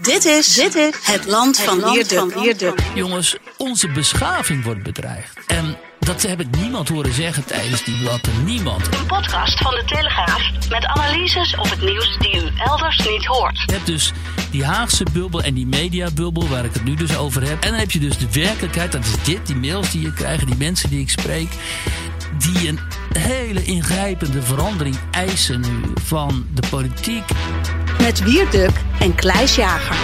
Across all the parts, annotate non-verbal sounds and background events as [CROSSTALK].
Dit is, dit is het land van Wierduk. Jongens, onze beschaving wordt bedreigd. En dat heb ik niemand horen zeggen tijdens die blatten. Niemand. Een podcast van de Telegraaf met analyses op het nieuws die u elders niet hoort. Je hebt dus die Haagse bubbel en die mediabubbel, waar ik het nu dus over heb. En dan heb je dus de werkelijkheid, dat is dit, die mails die je krijgt, die mensen die ik spreek. Die een hele ingrijpende verandering eisen nu van de politiek. Met Wierduk en Kleis Jager.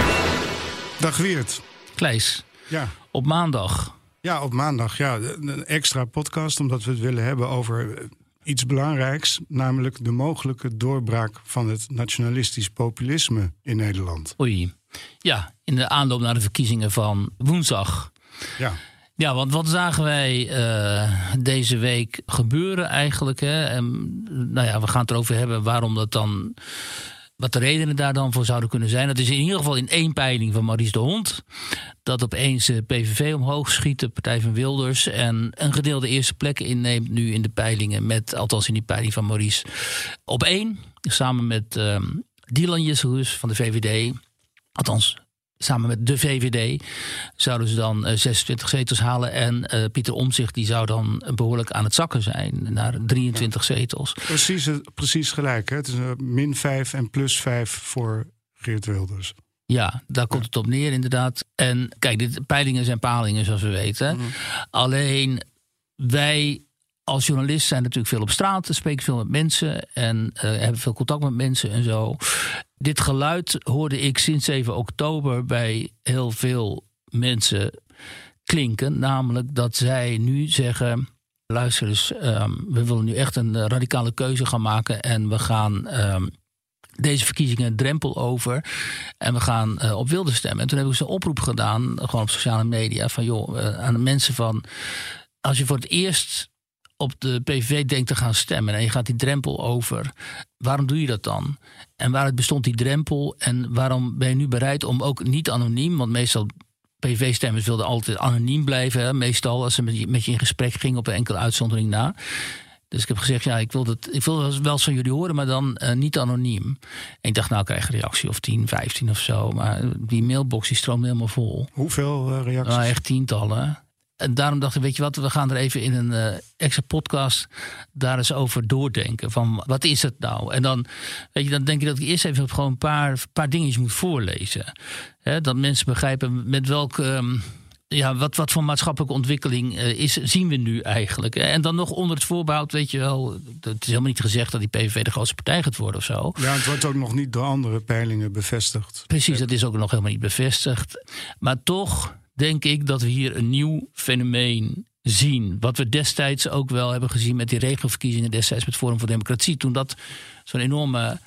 Dag Wiert. Kleis, Ja. op maandag. ja, op maandag ja, een extra podcast omdat we het willen hebben over iets belangrijks. Namelijk de mogelijke doorbraak van het nationalistisch populisme in Nederland. Oei. Ja, in de aanloop naar de verkiezingen van woensdag. Ja, Ja, want wat zagen wij eh, deze week gebeuren eigenlijk? Hè? En, nou ja, we gaan het erover hebben waarom dat dan. Wat de redenen daar dan voor zouden kunnen zijn. Dat is in ieder geval in één peiling van Maurice de Hond. Dat opeens de PVV omhoog schiet, de Partij van Wilders. En een gedeelde eerste plek inneemt nu in de peilingen. Met, althans in die peiling van Maurice. Op één, samen met ehm Dylan Jesselhus van de VVD. Althans, samen met de VVD zouden ze dan eh, 26 zetels halen. En eh, Pieter Omzicht die zou dan behoorlijk aan het zakken zijn naar 23 zetels. precies, eh, precies gelijk. Hè? Het is eh, min 5 en plus 5 voor Geert Wilders. Ja, daar komt het op neer inderdaad. En kijk, dit, peilingen zijn palingen zoals we weten. Alleen wij als journalist zijn natuurlijk veel op straat, spreken veel met mensen en eh, hebben veel contact met mensen en zo. Dit geluid hoorde ik sinds 7 oktober bij heel veel mensen klinken. Namelijk dat zij nu zeggen. Luister eens, ehm, we willen nu echt een radicale keuze gaan maken. En we gaan ehm, deze verkiezingen drempel over. En we gaan eh, op wilde stemmen. En toen heb ik ze een oproep gedaan, gewoon op sociale media. Van joh, eh, aan de mensen van. Als je voor het eerst op de PVV denkt te gaan stemmen en je gaat die drempel over, waarom doe je dat dan? En waaruit bestond die drempel? En waarom ben je nu bereid om ook niet anoniem, want meestal PV-stemmers wilden altijd anoniem blijven, hè, meestal als ze met je, met je in gesprek gingen op een enkele uitzondering na. Dus ik heb gezegd, ja, ik wil, dat, ik wil wel eens van jullie horen, maar dan eh, niet anoniem. En ik dacht, nou, ik krijg een reactie of 10, 15 of zo. Maar die mailbox die stroomde helemaal vol. Hoeveel eh, reacties? Nou, echt tientallen. En daarom dacht ik, weet je wat, we gaan er even in een eh, extra podcast daar eens over doordenken. Van wat is het nou? En dan, weet je, dan denk ik dat ik eerst even gewoon een paar, paar dingetjes moet voorlezen. Hè, dat mensen begrijpen met welke. ehm, ja, wat, wat voor maatschappelijke ontwikkeling eh, is, zien we nu eigenlijk? En dan nog onder het voorbehoud, weet je wel, het is helemaal niet gezegd dat die PVV de grootste partij gaat worden of zo. Ja, het wordt ook nog niet door andere peilingen bevestigd. Precies, dat is ook nog helemaal niet bevestigd. Maar toch denk ik dat we hier een nieuw fenomeen zien. Wat we destijds ook wel hebben gezien met die regelverkiezingen destijds met Forum voor Democratie. Toen dat zo'n enorme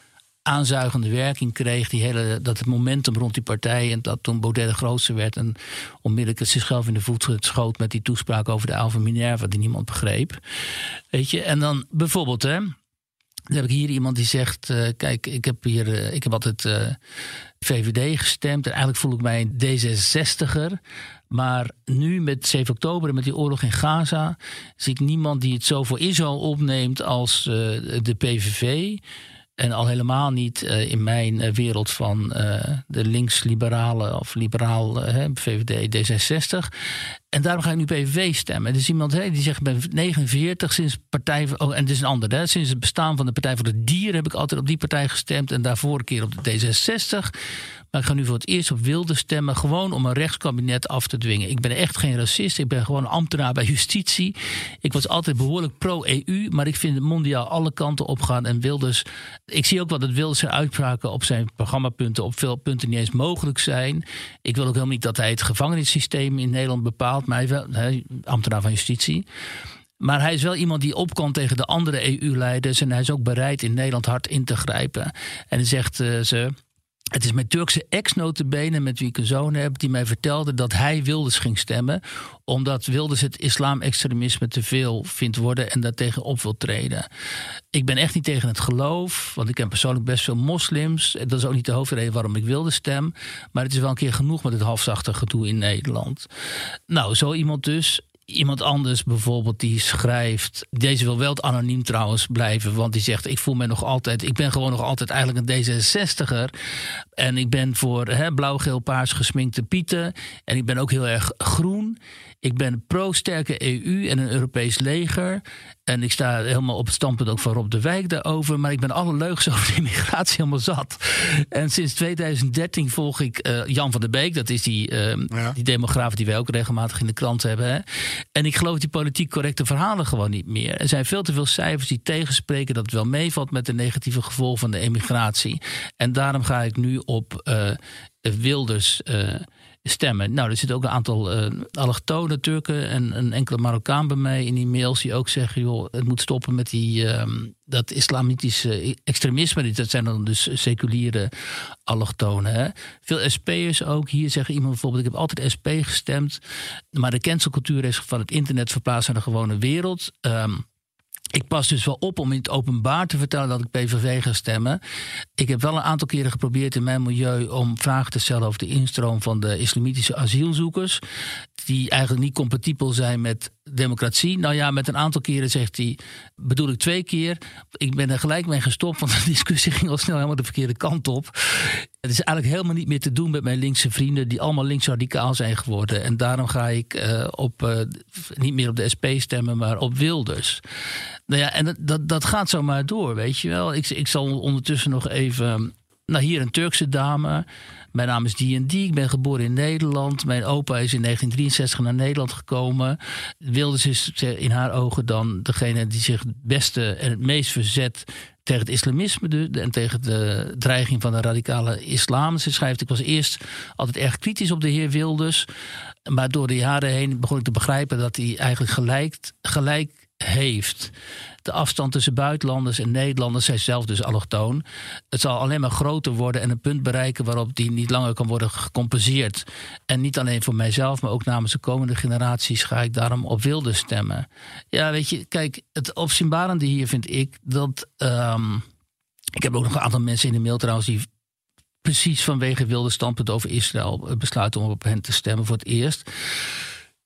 aanzuigende werking kreeg. Die hele, dat het momentum rond die partij. En dat toen Baudet de grootste werd. En onmiddellijk zichzelf in de voet schoot met die toespraak over de Alpha Minerva. Die niemand begreep. Weet je, en dan bijvoorbeeld hè. Dan heb ik hier iemand die zegt: eh, Kijk, ik heb hier eh, ik heb altijd eh, VVD gestemd. En eigenlijk voel ik mij een D66er. Maar nu met 7 oktober en met die oorlog in Gaza. zie ik niemand die het zo voor Israël opneemt als eh, de PVV. En al helemaal niet eh, in mijn eh, wereld van eh, de links-liberale of liberaal VVD D66. En daarom ga ik nu PVV stemmen. Er is iemand die zegt: ben 49 sinds partij. Oh, en het is een ander. Hè, sinds het bestaan van de Partij voor de Dieren heb ik altijd op die partij gestemd. En daarvoor een keer op de D66. Maar ik ga nu voor het eerst op wilde stemmen. Gewoon om een rechtskabinet af te dwingen. Ik ben echt geen racist. Ik ben gewoon ambtenaar bij justitie. Ik was altijd behoorlijk pro-EU. Maar ik vind het mondiaal alle kanten opgaan. En Wilders. Ik zie ook wel dat Wilders zijn uitspraken op zijn programmapunten. op veel punten niet eens mogelijk zijn. Ik wil ook helemaal niet dat hij het gevangenissysteem in Nederland bepaalt. Maar hij wel ambtenaar van justitie. Maar hij is wel iemand die op kan tegen de andere EU-leiders. En hij is ook bereid in Nederland hard in te grijpen. En hij zegt uh, ze. Het is mijn Turkse ex-notabene met wie ik een zoon heb... die mij vertelde dat hij Wilders ging stemmen... omdat Wilders het islamextremisme te veel vindt worden... en daartegen op wil treden. Ik ben echt niet tegen het geloof... want ik ken persoonlijk best veel moslims. Dat is ook niet de hoofdreden waarom ik Wilders stem. Maar het is wel een keer genoeg met het halfzachte gedoe in Nederland. Nou, zo iemand dus iemand anders bijvoorbeeld die schrijft. Deze wil wel anoniem trouwens blijven. Want die zegt: Ik voel me nog altijd. Ik ben gewoon nog altijd eigenlijk een D66er. En ik ben voor blauw, geel, paars gesminkte pieten. En ik ben ook heel erg groen. Ik ben pro-sterke EU en een Europees leger. En ik sta helemaal op het standpunt ook van Rob de Wijk daarover. Maar ik ben alle leugens [LAUGHS] over de immigratie helemaal zat. En sinds 2013 volg ik uh, Jan van der Beek. Dat is die, uh, ja. die demograaf die wij ook regelmatig in de krant hebben. Hè. En ik geloof die politiek correcte verhalen gewoon niet meer. Er zijn veel te veel cijfers die tegenspreken dat het wel meevalt met de negatieve gevolgen van de emigratie. En daarom ga ik nu op uh, Wilders stemmen. Nou, er zitten ook een aantal uh, allochtone Turken en een enkele Marokkaan bij mij in die mails die ook zeggen: joh, het moet stoppen met die, uh, dat islamitische extremisme. Dat zijn dan dus seculiere allochtonen. Veel SP'ers ook. Hier zeggen iemand bijvoorbeeld: ik heb altijd SP gestemd, maar de cancelcultuur is van het internet verplaatst naar de gewone wereld. Um, ik pas dus wel op om in het openbaar te vertellen dat ik PVV ga stemmen. Ik heb wel een aantal keren geprobeerd in mijn milieu om vragen te stellen over de instroom van de islamitische asielzoekers. Die eigenlijk niet compatibel zijn met democratie. Nou ja, met een aantal keren zegt hij, bedoel ik twee keer. Ik ben er gelijk mee gestopt, want [LAUGHS] de discussie ging al snel helemaal de verkeerde kant op. Het is eigenlijk helemaal niet meer te doen met mijn linkse vrienden, die allemaal linksradicaal zijn geworden. En daarom ga ik uh, op, uh, niet meer op de SP stemmen, maar op Wilders. Nou ja, en dat, dat, dat gaat zomaar door, weet je wel. Ik, ik zal ondertussen nog even. Nou, hier een Turkse dame. Mijn naam is die. Ik ben geboren in Nederland. Mijn opa is in 1963 naar Nederland gekomen. Wilders is in haar ogen dan degene die zich het beste en het meest verzet tegen het islamisme en tegen de dreiging van de radicale islam. Ze schrijft: Ik was eerst altijd erg kritisch op de heer Wilders. Maar door de jaren heen begon ik te begrijpen dat hij eigenlijk gelijk, gelijk heeft. De afstand tussen buitenlanders en Nederlanders, zij zelf dus allochtoon. Het zal alleen maar groter worden en een punt bereiken waarop die niet langer kan worden gecompenseerd. En niet alleen voor mijzelf, maar ook namens de komende generaties ga ik daarom op wilde stemmen. Ja, weet je, kijk, het opzienbarende hier vind ik dat. Um, ik heb ook nog een aantal mensen in de mail trouwens die precies vanwege wilde standpunt over Israël besluiten om op hen te stemmen voor het eerst.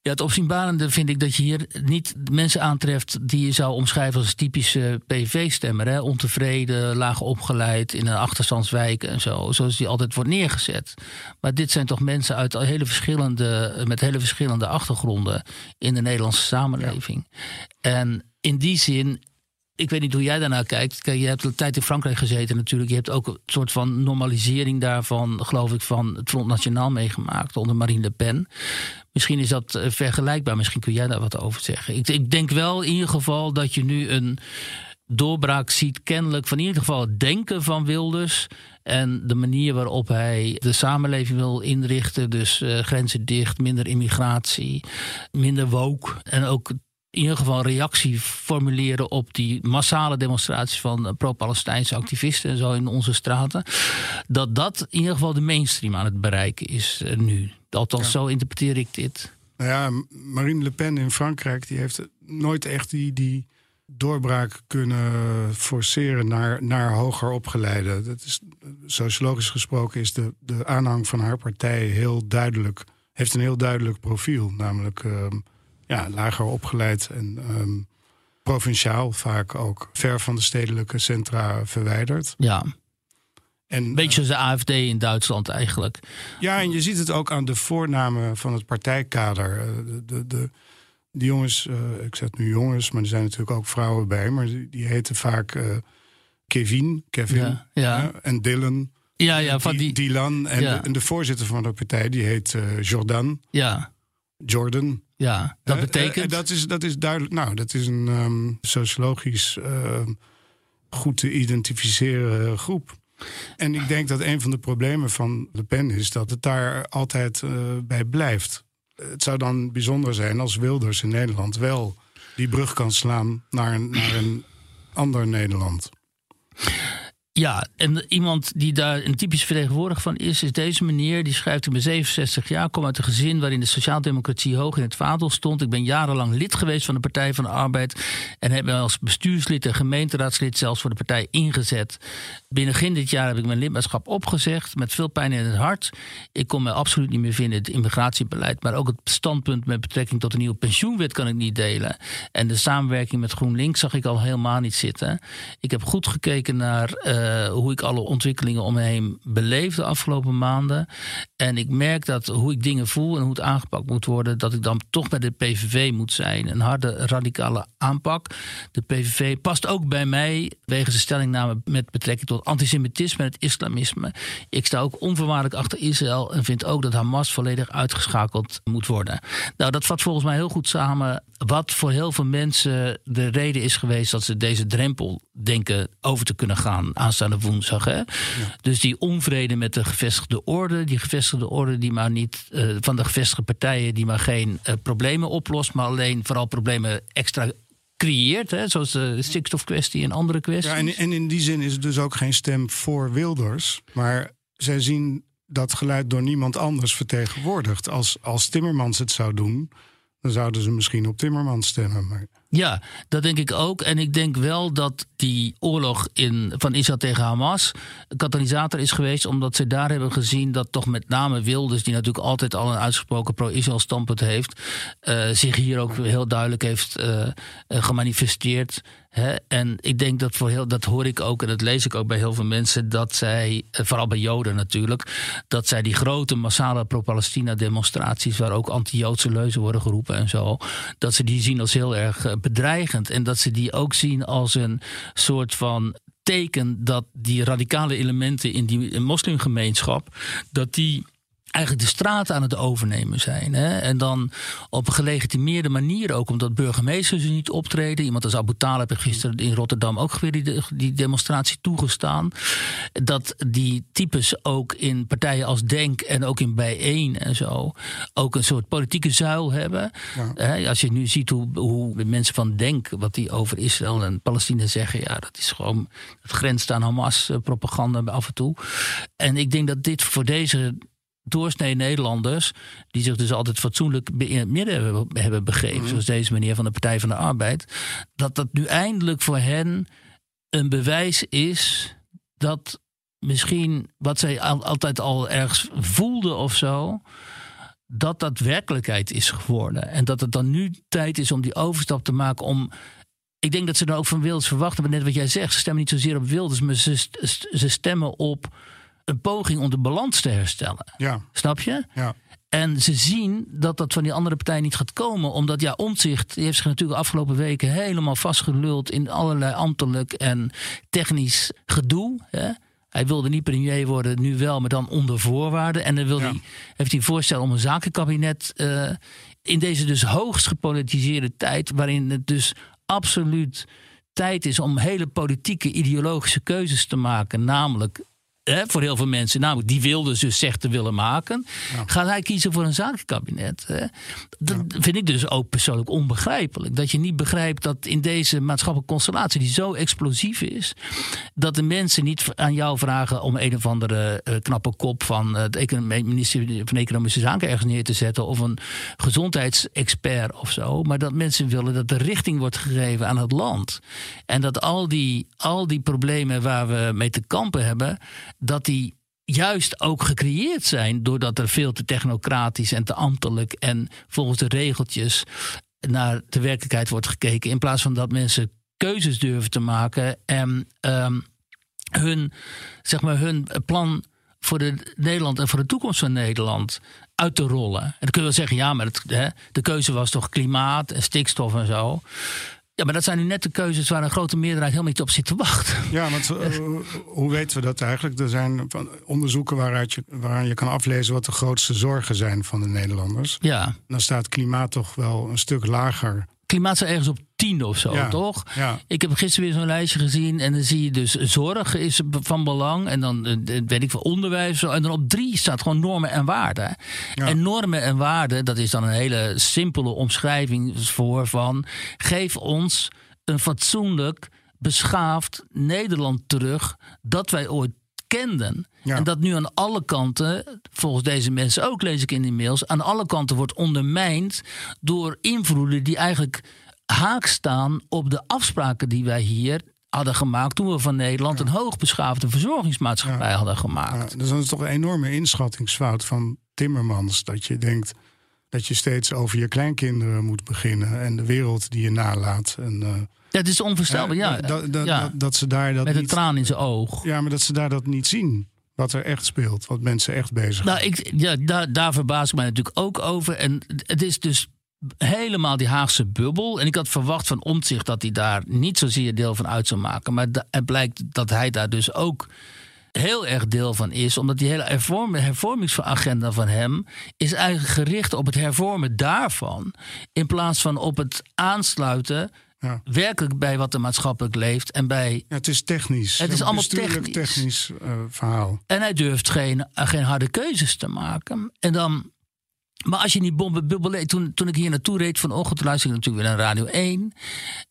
Ja, het opzienbarende vind ik dat je hier niet mensen aantreft die je zou omschrijven als typische PV-stemmer. Ontevreden, laag opgeleid, in een achterstandswijk en zo. Zoals die altijd wordt neergezet. Maar dit zijn toch mensen uit hele verschillende, met hele verschillende achtergronden in de Nederlandse samenleving. En in die zin ik weet niet hoe jij daarnaar kijkt. Kijk, je hebt een tijd in Frankrijk gezeten natuurlijk. Je hebt ook een soort van normalisering daarvan, geloof ik, van het Front Nationaal meegemaakt onder Marine Le Pen. Misschien is dat eh, vergelijkbaar. Misschien kun jij daar wat over zeggen. Ik, ik denk wel in ieder geval dat je nu een doorbraak ziet, kennelijk van in ieder geval het denken van Wilders. En de manier waarop hij de samenleving wil inrichten. Dus uh, grenzen dicht, minder immigratie, minder woke. En ook in ieder geval reactie formuleren op die massale demonstraties van pro-Palestijnse activisten en zo in onze straten. Dat dat in ieder geval de mainstream aan het bereiken is uh, nu. Althans, zo interpreteer ik dit. Nou ja, Marine Le Pen in Frankrijk die heeft nooit echt die, die doorbraak kunnen forceren naar, naar hoger opgeleide. Dat is, sociologisch gesproken is de, de aanhang van haar partij heel duidelijk, heeft een heel duidelijk profiel. Namelijk uh, ja, lager opgeleid en um, provinciaal, vaak ook ver van de stedelijke centra verwijderd. Ja. En, Beetje zoals de AFD in Duitsland eigenlijk. Ja, en je ziet het ook aan de voornamen van het partijkader. Eh, de, de, de die jongens, uh, ik zeg nu jongens, maar er zijn natuurlijk ook vrouwen bij, maar die, die heten vaak uh, Kevin, Kevin ja, ja. en Dylan. Ja, ja, van die... Dylan. En, de, en, de, voorzitter van de partij, die heet uh, Jordan. Ja. Jordan. Ja, dat betekent. dat, is, dat is duidelijk. Nou, dat is een um, sociologisch uh, goed te identificeren groep. En ik denk dat een van de problemen van Le Pen is dat het daar altijd uh, bij blijft. Het zou dan bijzonder zijn als Wilders in Nederland wel die brug kan slaan naar naar een ander Nederland. Ja, en iemand die daar een typisch vertegenwoordiger van is, is deze meneer. Die schrijft: Ik ben 67 jaar, kom uit een gezin waarin de sociaaldemocratie hoog in het vaandel stond. Ik ben jarenlang lid geweest van de Partij van de Arbeid. En heb me als bestuurslid en gemeenteraadslid zelfs voor de partij ingezet. Begin dit jaar heb ik mijn lidmaatschap opgezegd. Met veel pijn in het hart. Ik kon me absoluut niet meer vinden in het immigratiebeleid. Maar ook het standpunt met betrekking tot de nieuwe pensioenwet kan ik niet delen. En de samenwerking met GroenLinks zag ik al helemaal niet zitten. Ik heb goed gekeken naar uh, hoe ik alle ontwikkelingen om me heen beleef de afgelopen maanden. En ik merk dat hoe ik dingen voel en hoe het aangepakt moet worden, dat ik dan toch bij de PVV moet zijn. Een harde, radicale aanpak. De PVV past ook bij mij wegens de stellingname met betrekking tot antisemitisme en het islamisme. Ik sta ook onvoorwaardelijk achter Israël en vind ook dat Hamas volledig uitgeschakeld moet worden. Nou, dat vat volgens mij heel goed samen wat voor heel veel mensen de reden is geweest dat ze deze drempel denken over te kunnen gaan aanstaande woensdag. Hè? Dus die onvrede met de gevestigde orde, die gevestigde orde die maar niet uh, van de gevestigde partijen die maar geen uh, problemen oplost, maar alleen vooral problemen extra creëert, hè, zoals de stikstofkwestie en andere kwesties. Ja, en, en in die zin is het dus ook geen stem voor Wilders, maar zij zien dat geluid door niemand anders vertegenwoordigd. Als, als Timmermans het zou doen, dan zouden ze misschien op Timmermans stemmen. Maar... Ja, dat denk ik ook. En ik denk wel dat die oorlog in, van Israël tegen Hamas katalysator is geweest. Omdat ze daar hebben gezien dat toch met name Wilders, die natuurlijk altijd al een uitgesproken pro-Israël standpunt heeft, uh, zich hier ook heel duidelijk heeft uh, gemanifesteerd. En ik denk dat voor heel, dat hoor ik ook en dat lees ik ook bij heel veel mensen, dat zij, vooral bij Joden natuurlijk, dat zij die grote massale pro-Palestina-demonstraties, waar ook anti-Joodse leuzen worden geroepen en zo, dat ze die zien als heel erg bedreigend. En dat ze die ook zien als een soort van teken dat die radicale elementen in die moslimgemeenschap, dat die eigenlijk de straat aan het overnemen zijn. Hè? En dan op gelegitimeerde manier ook, omdat burgemeesters niet optreden. Iemand als Abu Talib heeft gisteren in Rotterdam ook weer die, die demonstratie toegestaan. Dat die types ook in partijen als Denk en ook in Bijeen en zo ook een soort politieke zuil hebben. Ja. Als je nu ziet hoe, hoe de mensen van Denk, wat die over Israël en Palestina zeggen, ja, dat is gewoon, het grenst aan Hamas-propaganda af en toe. En ik denk dat dit voor deze doorsnee Nederlanders, die zich dus altijd fatsoenlijk in het midden hebben, hebben begeven, mhm. zoals deze meneer van de Partij van de Arbeid, dat dat nu eindelijk voor hen een bewijs is dat misschien wat zij altijd al ergens voelden of zo, dat dat werkelijkheid is geworden. En dat het dan nu tijd is om die overstap te maken om ik denk dat ze dan ook van Wilders verwachten, maar net wat jij zegt, ze stemmen niet zozeer op Wilders, maar ze, ze stemmen op een poging om de balans te herstellen. Ja. Snap je? Ja. En ze zien dat dat van die andere partij niet gaat komen. Omdat ja, Omtzigt die heeft zich natuurlijk de afgelopen weken helemaal vastgeluld in allerlei ambtelijk en technisch gedoe. Hè? Hij wilde niet premier worden, nu wel, maar dan onder voorwaarden. En dan wil hij, heeft hij voorstel om een zakenkabinet uh, in deze dus hoogst gepolitiseerde tijd, waarin het dus absoluut tijd is om hele politieke, ideologische keuzes te maken. Namelijk voor heel veel mensen, namelijk die wilden dus zegt te willen maken, gaat hij kiezen voor een zakenkabinet. Hè? Dat vind ik dus ook persoonlijk onbegrijpelijk. Dat je niet begrijpt dat in deze maatschappelijke constellatie, die zo explosief is, dat de mensen niet aan jou vragen om een of andere uh, knappe kop van uh, de minister van Economische Zaken ergens neer te zetten of een gezondheidsexpert of zo, maar dat mensen willen dat de richting wordt gegeven aan het land. En dat al die, al die problemen waar we mee te kampen hebben, dat die juist ook gecreëerd zijn doordat er veel te technocratisch en te ambtelijk en volgens de regeltjes naar de werkelijkheid wordt gekeken. In plaats van dat mensen keuzes durven te maken en um, hun, zeg maar, hun plan voor de Nederland en voor de toekomst van Nederland uit te rollen. En dan kun je wel zeggen, ja, maar het, hè, de keuze was toch klimaat en stikstof en zo. Ja, maar dat zijn nu net de keuzes waar een grote meerderheid helemaal niet op zit te wachten. Ja, want uh, [LAUGHS] hoe weten we dat eigenlijk? Er zijn onderzoeken waaruit je, waaraan je kan aflezen wat de grootste zorgen zijn van de Nederlanders. Ja. Dan staat klimaat toch wel een stuk lager klimaat staat ergens op tien of zo, toch? Ja. Ik heb gisteren weer zo'n lijstje gezien en dan zie je dus zorg is van belang en dan uh, weet ik veel onderwijs en dan op drie staat gewoon normen en waarden. En normen en waarden, dat is dan een hele simpele omschrijving voor van geef ons een fatsoenlijk, beschaafd Nederland terug dat wij ooit kenden. En dat nu aan alle kanten, volgens deze mensen ook lees ik in die mails, aan alle kanten wordt ondermijnd door invloeden die eigenlijk haak staan op de afspraken die wij hier hadden gemaakt toen we van Nederland een hoogbeschaafde verzorgingsmaatschappij hadden gemaakt. Ja, dus dat is toch een enorme inschattingsfout van Timmermans. Dat je denkt dat je steeds over je kleinkinderen moet beginnen en de wereld die je nalaat. En, uh, dat is onvoorstelbaar, ja. Dat, dat, dat, dat, ze daar dat Met niet, een traan in zijn oog. Ja, maar dat ze daar dat niet zien. Wat er echt speelt, wat mensen echt bezig Nou, ik, ja, daar, daar verbaas ik mij natuurlijk ook over. En het is dus helemaal die Haagse bubbel. En ik had verwacht van Omtzigt dat hij daar niet zozeer deel van uit zou maken. Maar het blijkt dat hij daar dus ook heel erg deel van is. Omdat die hele hervormingsagenda van hem is eigenlijk gericht op het hervormen daarvan. In plaats van op het aansluiten ja. werkelijk bij wat er maatschappelijk leeft en bij. Ja, het is technisch. Het is allemaal technisch. technisch uh, verhaal. En hij durft geen, uh, geen harde keuzes te maken. En dan. Maar als je die bommenbubbel. Toen, toen ik hier naartoe reed vanochtend, luisterde ik natuurlijk weer naar Radio 1.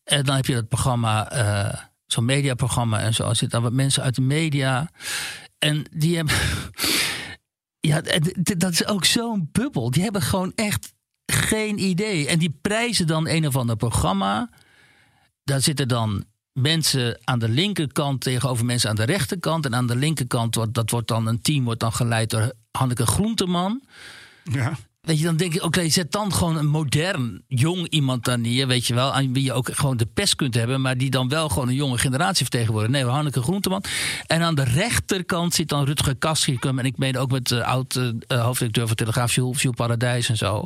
En dan heb je dat programma. Uh, Zo'n mediaprogramma en zo. Er zitten dan wat mensen uit de media. En die hebben. [LAUGHS] Ja, dat is ook zo'n bubbel. Die hebben gewoon echt geen idee. En die prijzen dan een of ander programma daar zitten dan mensen aan de linkerkant tegenover mensen aan de rechterkant. En aan de linkerkant wordt dat wordt dan een team wordt dan geleid door Hanneke Groenteman. Ja. Weet je, dan denk je, oké, zet dan gewoon een modern, jong iemand daar neer, weet je wel, aan wie je ook gewoon de pest kunt hebben, maar die dan wel gewoon een jonge generatie vertegenwoordigt. Nee, Hanneke Groenteman. En aan de rechterkant zit dan Rutger Kastrikum, en ik meen ook met de uh, oud uh, hoofdredacteur van Telegraaf, Jules Paradijs en zo.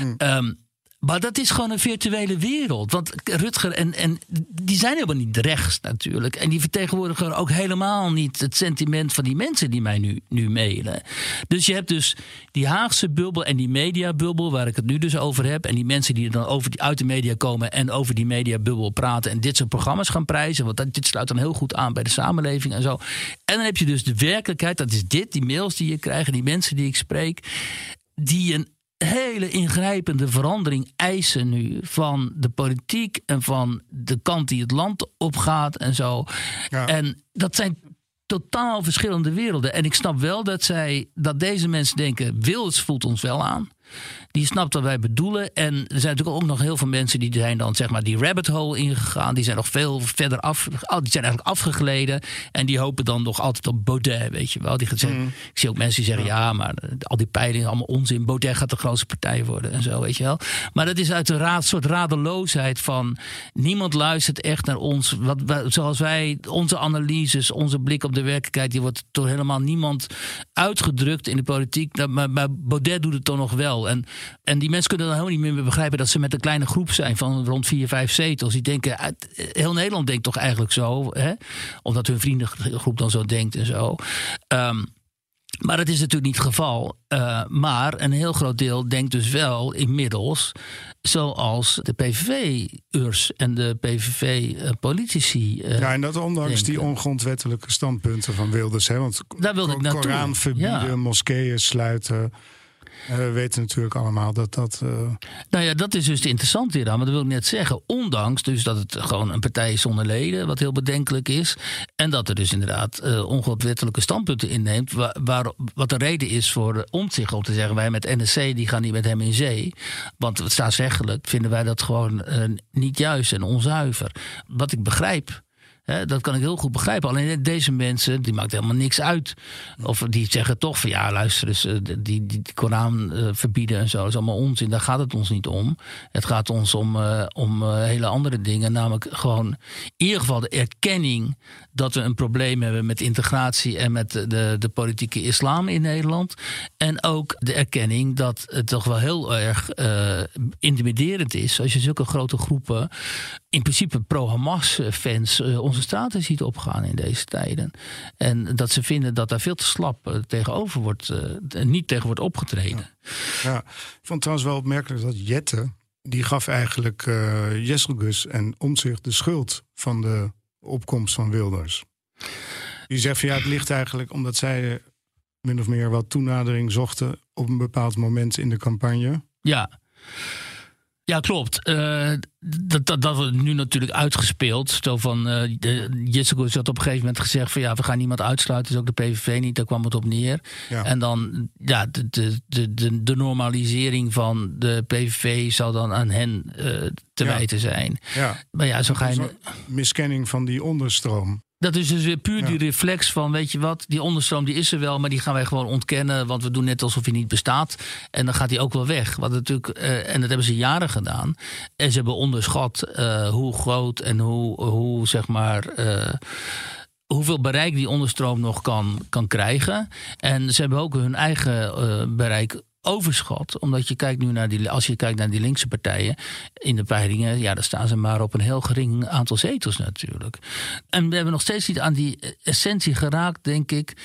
Mm. Um, maar dat is gewoon een virtuele wereld. Want Rutger en, en die zijn helemaal niet rechts natuurlijk. En die vertegenwoordigen ook helemaal niet het sentiment van die mensen die mij nu, nu mailen. Dus je hebt dus die Haagse bubbel en die mediabubbel, waar ik het nu dus over heb. En die mensen die dan over die, uit de media komen en over die mediabubbel praten. En dit soort programma's gaan prijzen. Want dat, dit sluit dan heel goed aan bij de samenleving en zo. En dan heb je dus de werkelijkheid, dat is dit, die mails die je krijgt en die mensen die ik spreek. Die een hele ingrijpende verandering eisen nu van de politiek en van de kant die het land opgaat en zo. Ja. En dat zijn totaal verschillende werelden. En ik snap wel dat zij dat deze mensen denken: Wils voelt ons wel aan. Die snapt wat wij bedoelen. En er zijn natuurlijk ook nog heel veel mensen die zijn dan zeg maar die rabbit hole ingegaan. Die zijn nog veel verder af. Die zijn eigenlijk afgegleden. En die hopen dan nog altijd op Baudet, weet je wel. Die zeggen, mm. Ik zie ook mensen die zeggen: ja. maar al die peilingen, allemaal onzin. Baudet gaat de grootste partij worden en zo, weet je wel. Maar dat is uit een soort radeloosheid van niemand luistert echt naar ons. Wat, zoals wij, onze analyses, onze blik op de werkelijkheid, die wordt door helemaal niemand uitgedrukt in de politiek. Maar, maar Baudet doet het toch nog wel. En, en die mensen kunnen dan helemaal niet meer begrijpen dat ze met een kleine groep zijn van rond vier, vijf zetels. Die denken, heel Nederland denkt toch eigenlijk zo, hè? omdat hun vriendengroep dan zo denkt en zo. Um, maar dat is natuurlijk niet het geval. Uh, maar een heel groot deel denkt dus wel inmiddels zoals de PVV-urs en de PVV-politici. Uh, ja, en dat ondanks denken. die ongrondwettelijke standpunten van Wilders. Hè? Want Daar wilde ik naartoe. Koran verbieden, ja. moskeeën sluiten. Uh, we weten natuurlijk allemaal dat dat. Uh... Nou ja, dat is dus interessant hieraan. Maar dat wil ik net zeggen. Ondanks dus dat het gewoon een partij is zonder leden, wat heel bedenkelijk is. En dat er dus inderdaad uh, standpunten inneemt. Waar, wat de reden is voor omzicht om te zeggen: wij met NSC die gaan niet met hem in zee. Want staatsrechtelijk vinden wij dat gewoon niet juist en onzuiver. Wat ik begrijp. Dat kan ik heel goed begrijpen. Alleen deze mensen, die maakt helemaal niks uit. Of die zeggen toch van ja, luister eens, die, die, die Koran uh, verbieden en zo. Dat is allemaal onzin. Daar gaat het ons niet om. Het gaat ons om, uh, om hele andere dingen. Namelijk gewoon in ieder geval de erkenning dat we een probleem hebben met integratie en met de, de politieke islam in Nederland. En ook de erkenning dat het toch wel heel erg intimiderend is als je zulke grote groepen, in principe pro-Hamas-fans, onze straten ziet opgaan in deze tijden. En dat ze vinden dat daar veel te slap tegenover wordt, uh, niet tegen wordt opgetreden. Ja. ja. ik vond trouwens wel opmerkelijk dat Jette, die gaf eigenlijk uh, Jesselgus en Omtzigt de schuld van de opkomst van Wilders. Die zegt van ja, het ligt eigenlijk omdat zij min of meer wat toenadering zochten op een bepaald moment in de campagne. Ja. Ja, klopt. Uh, dat, dat, dat wordt nu natuurlijk uitgespeeld. Zo van, uh, Jessica had op een gegeven moment gezegd van ja, we gaan niemand uitsluiten. Dus ook de PVV niet, daar kwam het op neer. Ja. En dan, ja, de, de, de, de, normalisering van de PVV zal dan aan hen uh, te ja. wijten zijn. Ja. Maar ja, zo ga je... Miskenning van die onderstroom. Dat is dus weer puur die reflex van, weet je wat, die onderstroom die is er wel, maar die gaan wij gewoon ontkennen, want we doen net alsof hij niet bestaat. En dan gaat hij ook wel weg. Wat natuurlijk, uh, en dat hebben ze jaren gedaan. En ze hebben onderschat uh, hoe groot en hoe, hoe zeg maar. Uh, hoeveel bereik die onderstroom nog kan, kan krijgen. En ze hebben ook hun eigen bereik overschat. Omdat je kijkt nu naar die, als je kijkt naar die linkse partijen in de peilingen, ja, dan staan ze maar op een heel gering aantal zetels natuurlijk. En we hebben nog steeds niet aan die essentie geraakt, denk ik.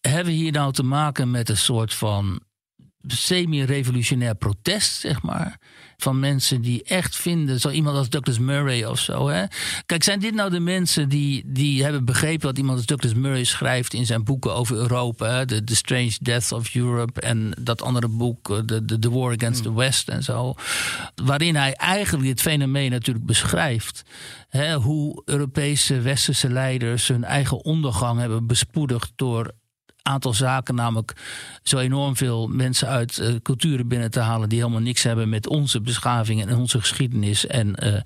Hebben we hier nou te maken met een soort van semi-revolutionair protest, zeg maar? Van mensen die echt vinden, zo iemand als Douglas Murray of zo. Hè? Kijk, zijn dit nou de mensen die, die hebben begrepen wat iemand als Douglas Murray schrijft in zijn boeken over Europa? The, the Strange Death of Europe en dat andere boek, eh, The, the, the War Against the hmm. West en zo. Waarin hij eigenlijk dit fenomeen natuurlijk beschrijft. Hè? Hoe Europese westerse leiders hun eigen ondergang hebben bespoedigd door aantal zaken, namelijk zo enorm veel mensen uit uh, culturen binnen te halen die helemaal niks hebben met onze beschaving en onze geschiedenis en uh,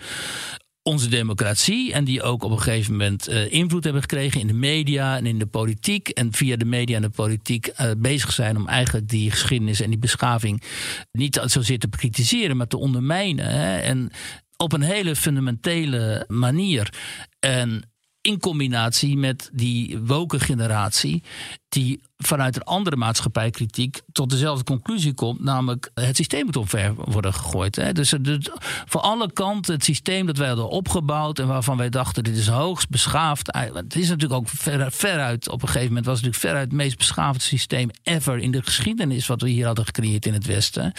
onze democratie. En die ook op een gegeven moment uh, invloed hebben gekregen in de media en in de politiek. En via de media en de politiek bezig zijn om eigenlijk die geschiedenis en die beschaving niet zozeer te bekritiseren, maar te ondermijnen. Hè? En op een hele fundamentele manier. En in combinatie met die woke generatie, die vanuit een andere maatschappijkritiek tot dezelfde conclusie komt, namelijk het systeem moet omver worden gegooid. Hè. Dus het, voor alle kanten het systeem dat wij hadden opgebouwd en waarvan wij dachten dit is hoogst beschaafd. Het is natuurlijk ook ver, veruit, op een gegeven moment was het natuurlijk veruit het meest beschaafde systeem ever in de geschiedenis wat we hier hadden gecreëerd in het Westen.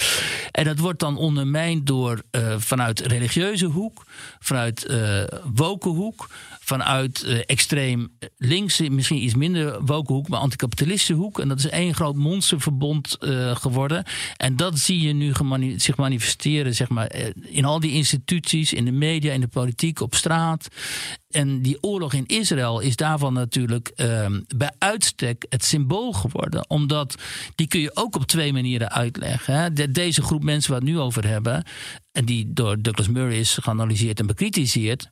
En dat wordt dan ondermijnd door uh, vanuit religieuze hoek, vanuit uh, woke hoek, vanuit extreem links, misschien iets minder woke hoek, maar anticapitalistische hoek. En dat is één groot monsterverbond uh, geworden. En dat zie je nu zich manifesteren zeg maar, eh, in al die instituties, in de media, in de politiek, op straat. En die oorlog in Israël is daarvan natuurlijk uh, bij uitstek het symbool geworden. Omdat die kun je ook op twee manieren uitleggen. Hè. De, deze groep mensen waar het nu over hebben, en die door Douglas Murray is geanalyseerd en bekritiseerd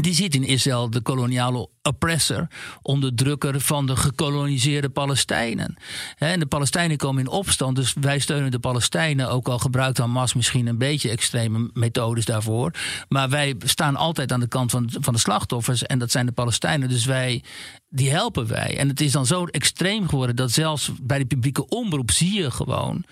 die zit in Israël de koloniale oppressor, onderdrukker van de gekoloniseerde Palestijnen. En de Palestijnen komen in opstand, dus wij steunen de Palestijnen, ook al gebruikt Hamas misschien een beetje extreme methodes daarvoor. Maar wij staan altijd aan de kant van, van de slachtoffers en dat zijn de Palestijnen, dus wij, die helpen wij. En het is dan zo extreem geworden dat zelfs bij de publieke omroep zie je gewoon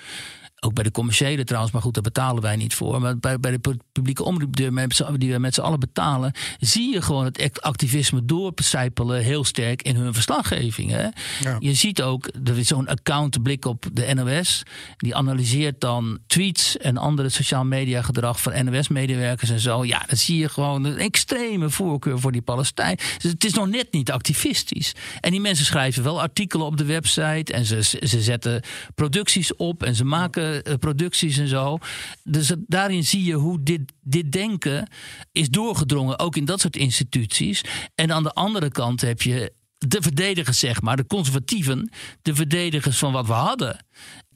ook bij de commerciële trouwens, maar goed, daar betalen wij niet voor. Maar bij, bij de publieke omroep die we met z'n allen betalen, zie je gewoon het activisme doorcijpelen heel sterk in hun verslaggeving. Hè? Ja. Je ziet ook, er is zo'n account, blik op de NOS. Die analyseert dan tweets en andere sociaal media gedrag van NOS-medewerkers en zo. Ja, dan zie je gewoon een extreme voorkeur voor die Palestijn. Dus het is nog net niet activistisch. En die mensen schrijven wel artikelen op de website en ze, ze zetten producties op en ze maken eh, producties en zo. Dus daarin zie je hoe dit, dit denken is doorgedrongen, ook in dat soort instituties. En aan de andere kant heb je de verdedigers, zeg maar, de conservatieven, de verdedigers van wat we hadden.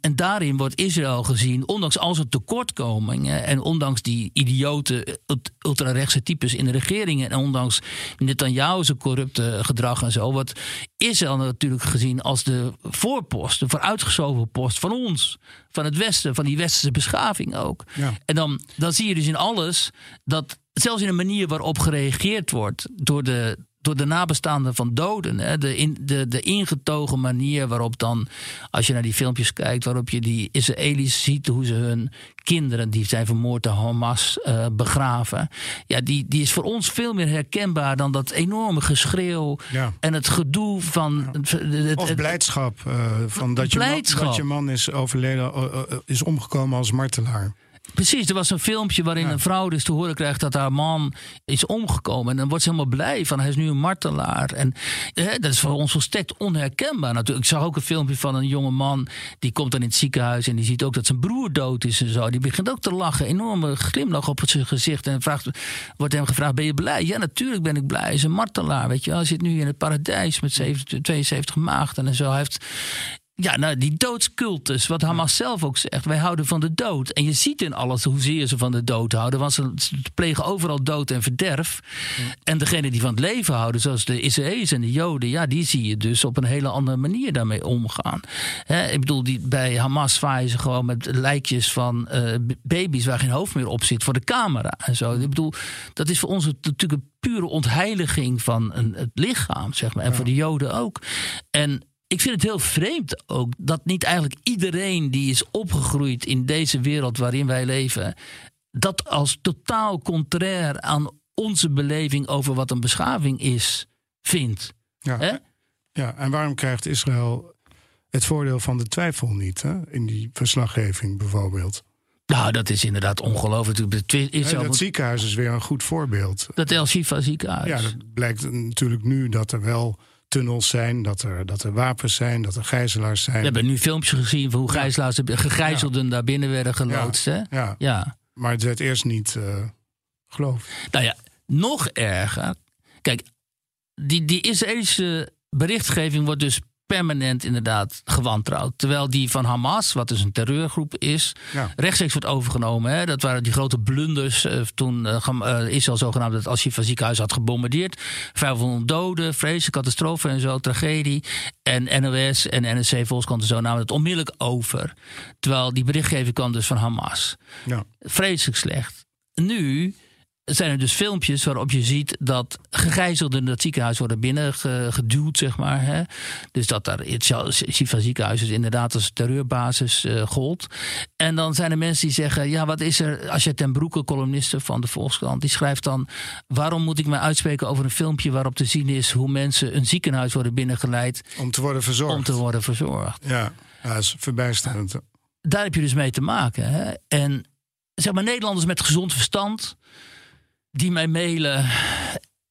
En daarin wordt Israël gezien, ondanks al zijn tekortkomingen en ondanks die idiote ultrarechtse types in de regeringen en ondanks Netanyahu's corrupte gedrag en zo, wordt Israël natuurlijk gezien als de voorpost, de vooruitgeschoven post van ons, van het Westen, van die westerse beschaving ook. Ja. En dan, dan zie je dus in alles dat zelfs in de manier waarop gereageerd wordt door de door de nabestaanden van doden. Hè? De, in, de, de ingetogen manier waarop dan, als je naar die filmpjes kijkt, waarop je die Israëli's ziet, hoe ze hun kinderen die zijn vermoord door Hamas uh, begraven. Ja, die, die is voor ons veel meer herkenbaar dan dat enorme geschreeuw en het gedoe van. Het, het, of blijdschap uh, van dat, blijdschap. Je man, dat je man is overleden, uh, is omgekomen als martelaar. Precies, er was een filmpje waarin Ja. een vrouw dus te horen krijgt dat haar man is omgekomen. En dan wordt ze helemaal blij van hij is nu een martelaar. En hè, dat is voor ons volstrekt onherkenbaar natuurlijk. Ik zag ook een filmpje van een jonge man die komt dan in het ziekenhuis en die ziet ook dat zijn broer dood is en zo. Die begint ook te lachen, enorme glimlach op zijn gezicht en vraagt, wordt hem gevraagd: Ben je blij? Ja, natuurlijk ben ik blij. Hij is een martelaar, weet je wel. Hij zit nu in het paradijs met 70 72 maagden en zo. Hij heeft ja, nou, die doodscultus, wat Hamas zelf ook zegt. Wij houden van de dood. En je ziet in alles hoezeer ze van de dood houden. Want ze plegen overal dood en verderf. En degene die van het leven houden, zoals de Israëli's en de Joden... ja, die zie je dus op een hele andere manier daarmee omgaan. Ik bedoel, die, bij Hamas zwaaien ze gewoon met lijkjes van eh, baby's... waar geen hoofd meer op zit voor de camera en zo. Ik bedoel, dat is voor ons natuurlijk een pure ontheiliging van een, het lichaam, zeg maar. En voor de Joden ook. En ik vind het heel vreemd ook dat niet eigenlijk iedereen die is opgegroeid in deze wereld waarin wij leven, dat als totaal contrair aan onze beleving over wat een beschaving is, vindt. Ja. Ja, en waarom krijgt Israël het voordeel van de twijfel niet? Hè? In die verslaggeving bijvoorbeeld. Nou, dat is inderdaad ongelooflijk. Het dat moet- ziekenhuis is weer een goed voorbeeld. Dat El Shifa ziekenhuis. Ja, dat blijkt natuurlijk nu dat er wel tunnels zijn, dat er, dat er wapens zijn, dat er gijzelaars zijn. We hebben nu filmpjes gezien van hoe gijzelaars, gegijzelden daar binnen werden geloodst. Hè? Ja, Ja. maar het werd eerst niet eh geloofd. Nou ja, nog erger. Kijk, die, die Israëlische berichtgeving wordt dus permanent inderdaad gewantrouwd. Terwijl die van Hamas, wat dus een terreurgroep is, Ja. rechtstreeks wordt overgenomen. Hè. Dat waren die grote blunders eh, toen eh, Israël zogenaamd het Al-Shifa ziekenhuis had gebombardeerd. 500 doden, vreselijke catastrofe en zo, tragedie. En NOS en NRC Volkskrant en zo namen het onmiddellijk over. Terwijl die berichtgeving kwam dus van Hamas Ja. vreselijk slecht. Nu zijn er dus filmpjes waarop je ziet dat gegijzelden in dat ziekenhuis worden binnengeduwd, zeg maar. Hè? Dus dat daar het ziekenhuis dus inderdaad als terreurbasis eh, gold. En dan zijn er mensen die zeggen, ja, wat is er... Als je ten Broeke, columniste van de Volkskrant, die schrijft dan... waarom moet ik mij uitspreken over een filmpje waarop te zien is... hoe mensen een ziekenhuis worden binnengeleid Om te worden verzorgd. om te worden verzorgd Ja, ja, dat is verbijsterend. daar heb je dus mee te maken. Hè? En zeg maar, Nederlanders met gezond verstand, die mij mailen,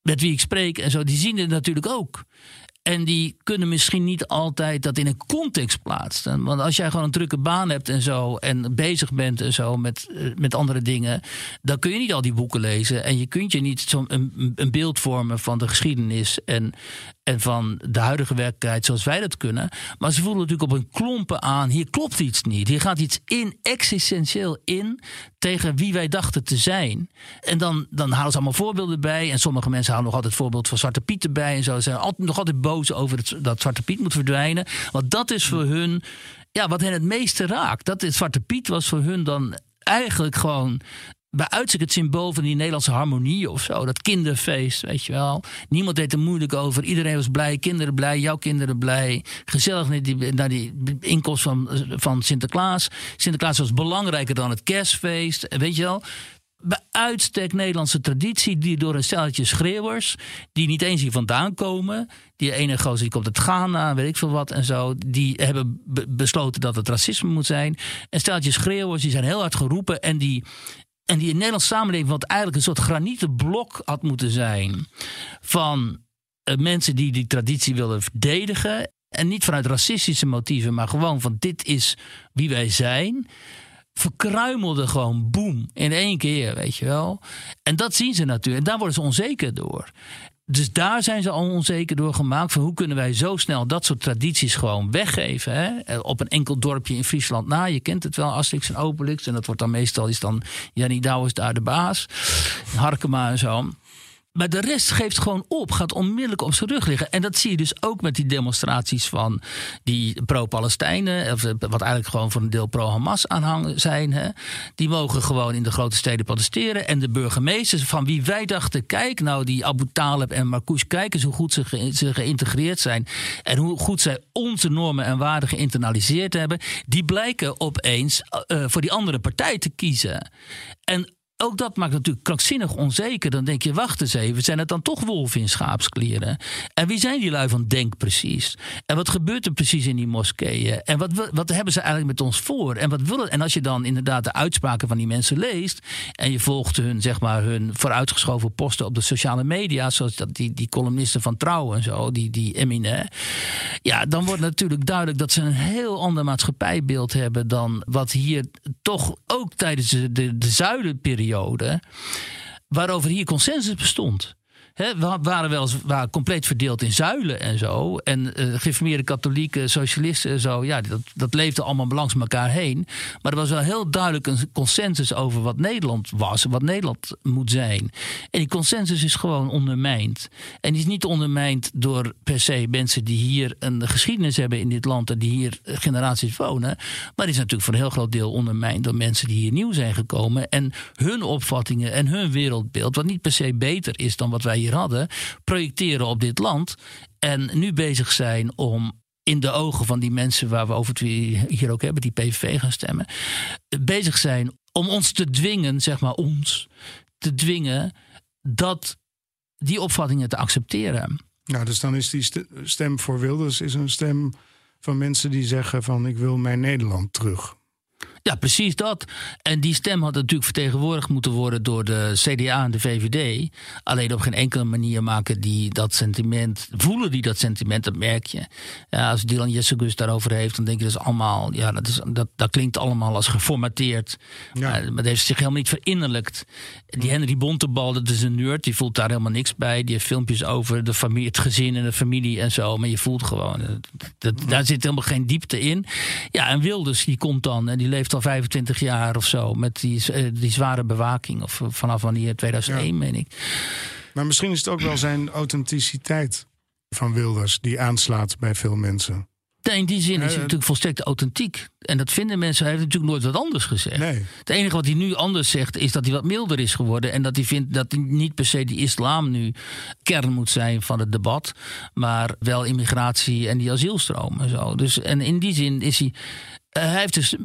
met wie ik spreek en zo, die zien het natuurlijk ook. En die kunnen misschien niet altijd dat in een context plaatsen. Want als jij gewoon een drukke baan hebt en zo. en bezig bent en zo met, eh, met andere dingen. dan kun je niet al die boeken lezen. En je kunt je niet zo'n een, een beeld vormen van de geschiedenis. En, en van de huidige werkelijkheid zoals wij dat kunnen. Maar ze voelen natuurlijk op een klompen aan. hier klopt iets niet. Hier gaat iets in, existentieel in. tegen wie wij dachten te zijn. En dan, dan halen ze allemaal voorbeelden bij. En sommige mensen halen nog altijd het voorbeeld van Zwarte Piet erbij. En zo. Ze zijn altijd, nog altijd boos over dat Zwarte Piet moet verdwijnen. Want dat is voor hun. Ja, wat hen het meeste raakt. Dat Zwarte Piet was voor hun dan eigenlijk gewoon bij uitstek het symbool van die Nederlandse harmonie of zo. Dat kinderfeest, weet je wel. Niemand deed er moeilijk over. Iedereen was blij. Kinderen blij. Jouw kinderen blij. Gezellig naar die, naar die inkomst van, van Sinterklaas. Sinterklaas was belangrijker dan het kerstfeest. Weet je wel. Bij uitstek Nederlandse traditie, die door een stelletje schreeuwers, die niet eens hier vandaan komen. Die ene gozer die komt uit Ghana, weet ik veel wat en zo. Die hebben be- besloten dat het racisme moet zijn. Een stelletje schreeuwers, die zijn heel hard geroepen. En die, en die in de Nederlandse samenleving, wat eigenlijk een soort granieten blok had moeten zijn. van eh, mensen die die traditie willen verdedigen. En niet vanuit racistische motieven, maar gewoon van dit is wie wij zijn. Verkruimelde gewoon boem in één keer, weet je wel. En dat zien ze natuurlijk. En daar worden ze onzeker door. Dus daar zijn ze al onzeker door gemaakt. Van hoe kunnen wij zo snel dat soort tradities gewoon weggeven? Hè? Eh, Op een enkel dorpje in Friesland na. Je kent het wel, Asterix en Obelix. En dat wordt dan meestal is dan Jannie Douwes daar de baas. Harkema en zo. Maar de rest geeft gewoon op, gaat onmiddellijk op zijn rug liggen. En dat zie je dus ook met die demonstraties van die pro-Palestijnen. of, eh, Wat eigenlijk gewoon voor een deel pro-Hamas aanhang zijn. Hè. Die mogen gewoon in de grote steden protesteren. En de burgemeesters van wie wij dachten... kijk nou, die Abu Talib en Marcouch... kijk eens hoe goed ze, ge- ze geïntegreerd zijn. En hoe goed zij onze normen en waarden geïnternaliseerd hebben. Die blijken opeens eh, voor die andere partij te kiezen. En ook dat maakt natuurlijk krankzinnig onzeker. Dan denk je, wacht eens even, zijn het dan toch wolven in schaapskleren? En wie zijn die lui van Denk precies? En wat gebeurt er precies in die moskeeën? En wat, wat hebben ze eigenlijk met ons voor? En, wat willen, en als je dan inderdaad de uitspraken van die mensen leest... en je volgt hun, zeg maar, hun vooruitgeschoven posten op de sociale media... zoals dat, die, die columnisten van Trouw en zo, die, die Emine... ja, dan wordt natuurlijk duidelijk dat ze een heel ander maatschappijbeeld hebben... dan wat hier toch ook tijdens de, de, de waarover hier consensus bestond we waren wel compleet verdeeld in zuilen en zo. En uh, geïnformeerde katholieken, socialisten en zo. Ja, dat, dat leefde allemaal langs elkaar heen. Maar er was wel heel duidelijk een consensus over wat Nederland was. Wat Nederland moet zijn. En die consensus is gewoon ondermijnd. En die is niet ondermijnd door per se mensen die hier een geschiedenis hebben in dit land. En die hier generaties wonen. Maar die is natuurlijk voor een heel groot deel ondermijnd door mensen die hier nieuw zijn gekomen. En hun opvattingen en hun wereldbeeld. Wat niet per se beter is dan wat wij hier hadden, projecteren op dit land. En nu bezig zijn om in de ogen van die mensen waar we over het hier ook hebben, die PVV gaan stemmen, bezig zijn om ons te dwingen, zeg maar ons, te dwingen dat die opvattingen te accepteren. Nou, dus dan is die stem voor Wilders is een stem van mensen die zeggen van ik wil mijn Nederland terug. Ja, precies dat. En die stem had natuurlijk vertegenwoordigd moeten worden door de CDA en de VVD. Alleen op geen enkele manier maken die dat sentiment, voelen die dat sentiment, dat merk je. Ja, als Dylan Jessegus daarover heeft, dan denk je dat is allemaal, ja, dat, is, dat, dat klinkt allemaal als geformateerd. Ja. maar dat heeft zich helemaal niet verinnerlijkt. Die Henry Bontebal, dat is een nerd, die voelt daar helemaal niks bij. Die heeft filmpjes over de familie, het gezin en de familie en zo. Maar je voelt gewoon, dat, daar zit helemaal geen diepte in. Ja, en Wilders, die komt dan en die leeft al 25 jaar of zo. Met die, eh, die zware bewaking. Of vanaf wanneer 2001, meen ik. Maar misschien is het ook wel zijn authenticiteit van Wilders die aanslaat bij veel mensen. in die zin is hij natuurlijk volstrekt authentiek. En dat vinden mensen. Hij heeft natuurlijk nooit wat anders gezegd. Nee. Het enige wat hij nu anders zegt is dat hij wat milder is geworden. En dat hij vindt dat niet per se die islam nu kern moet zijn van het debat. Maar wel immigratie en die asielstroom en zo. Dus, en in die zin is hij eh, hij heeft dus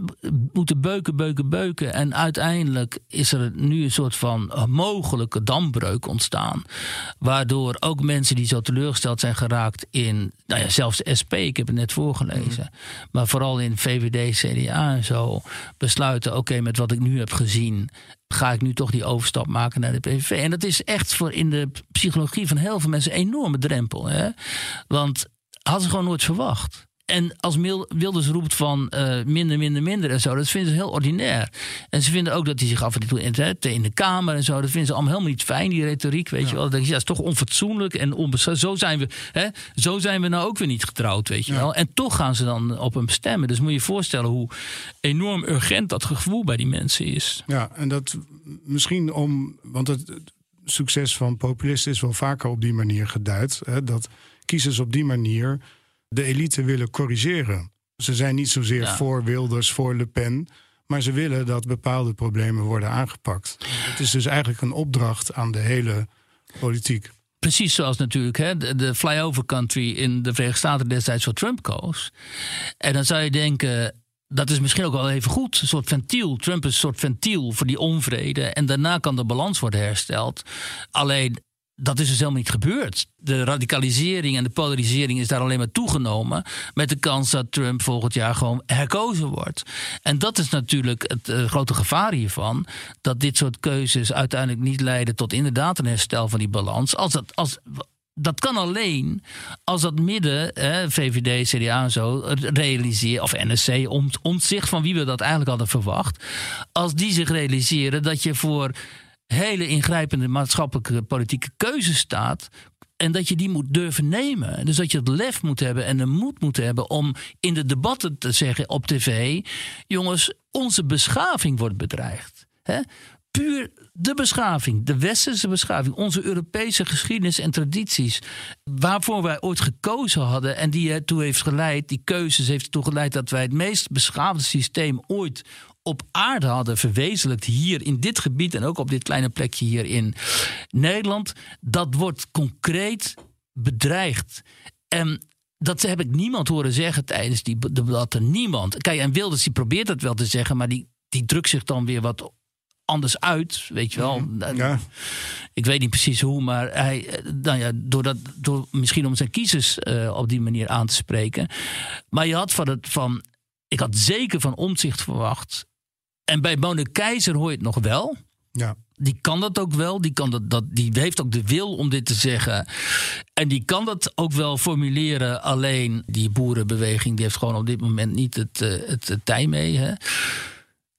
moeten beuken, beuken, beuken. En uiteindelijk is er nu een soort van mogelijke dambreuk ontstaan. Waardoor ook mensen die zo teleurgesteld zijn geraakt in, nou ja, zelfs de SP, ik heb het net voorgelezen. Mhm. Maar vooral in VVD, CDA en zo, besluiten: oké, met wat ik nu heb gezien, ga ik nu toch die overstap maken naar de PVV. En dat is echt voor in de psychologie van heel veel mensen een enorme drempel. Hè? Want hadden ze gewoon nooit verwacht. En als Wilders roept van uh, minder, minder, minder en zo, dat vinden ze heel ordinair. En ze vinden ook dat hij zich af en toe inzet in de Kamer en zo. Dat vinden ze allemaal helemaal niet fijn, die retoriek, weet je wel. Dat is, ja, is toch onfatsoenlijk en onbeschaamd. Zo zijn we, hè, zo zijn we nou ook weer niet getrouwd, weet je wel. En toch gaan ze dan op hem stemmen. Dus moet je je voorstellen hoe enorm urgent dat gevoel bij die mensen is. Ja, en dat misschien om, want het succes van populisten is wel vaker op die manier geduid. Hè, dat kiezers op die manier de elite willen corrigeren. Ze zijn niet zozeer voor Wilders, voor Le Pen. Maar ze willen dat bepaalde problemen worden aangepakt. Het is dus eigenlijk een opdracht aan de hele politiek. Precies zoals natuurlijk hè, de, de flyover country in de Verenigde Staten destijds voor Trump koos. En dan zou je denken, dat is misschien ook wel even goed. Een soort ventiel. Trump is een soort ventiel voor die onvrede. En daarna kan de balans worden hersteld. Alleen dat is dus helemaal niet gebeurd. De radicalisering en de polarisering is daar alleen maar toegenomen. Met de kans dat Trump volgend jaar gewoon herkozen wordt. En dat is natuurlijk het uh, grote gevaar hiervan. Dat dit soort keuzes uiteindelijk niet leiden tot inderdaad een herstel van die balans. Als dat, als, dat kan alleen als dat midden, VVD, CDA en zo, realiseren, of NSC, om zich van wie we dat eigenlijk hadden verwacht. Als die zich realiseren dat je voor hele ingrijpende maatschappelijke politieke keuzes staat. En dat je die moet durven nemen. Dus dat je het lef moet hebben en de moed moet hebben om in de debatten te zeggen op tv: jongens, onze beschaving wordt bedreigd. Puur de beschaving, de westerse beschaving, onze Europese geschiedenis en tradities, waarvoor wij ooit gekozen hadden en die ertoe heeft geleid, die keuzes heeft ertoe geleid dat wij het meest beschaafde systeem ooit op aarde hadden verwezenlijkt hier in dit gebied en ook op dit kleine plekje hier in Nederland, dat wordt concreet bedreigd. En dat heb ik niemand horen zeggen tijdens die debatten. Niemand. Kijk, en Wilders die probeert dat wel te zeggen, maar die, die drukt zich dan weer wat anders uit, weet je wel. Mhm. Ja. Ik weet niet precies hoe, maar hij, eh, nou ja, door, dat, door misschien om zijn kiezers eh, op die manier aan te spreken. Maar je had van het van, ik had zeker van omzicht verwacht. En bij Mona Keizer hoor je het nog wel. Ja. Die kan dat ook wel. Die, kan dat, dat, die heeft ook de wil om dit te zeggen. En die kan dat ook wel formuleren. Alleen die boerenbeweging die heeft gewoon op dit moment niet het, eh, het, het tij mee. Hè.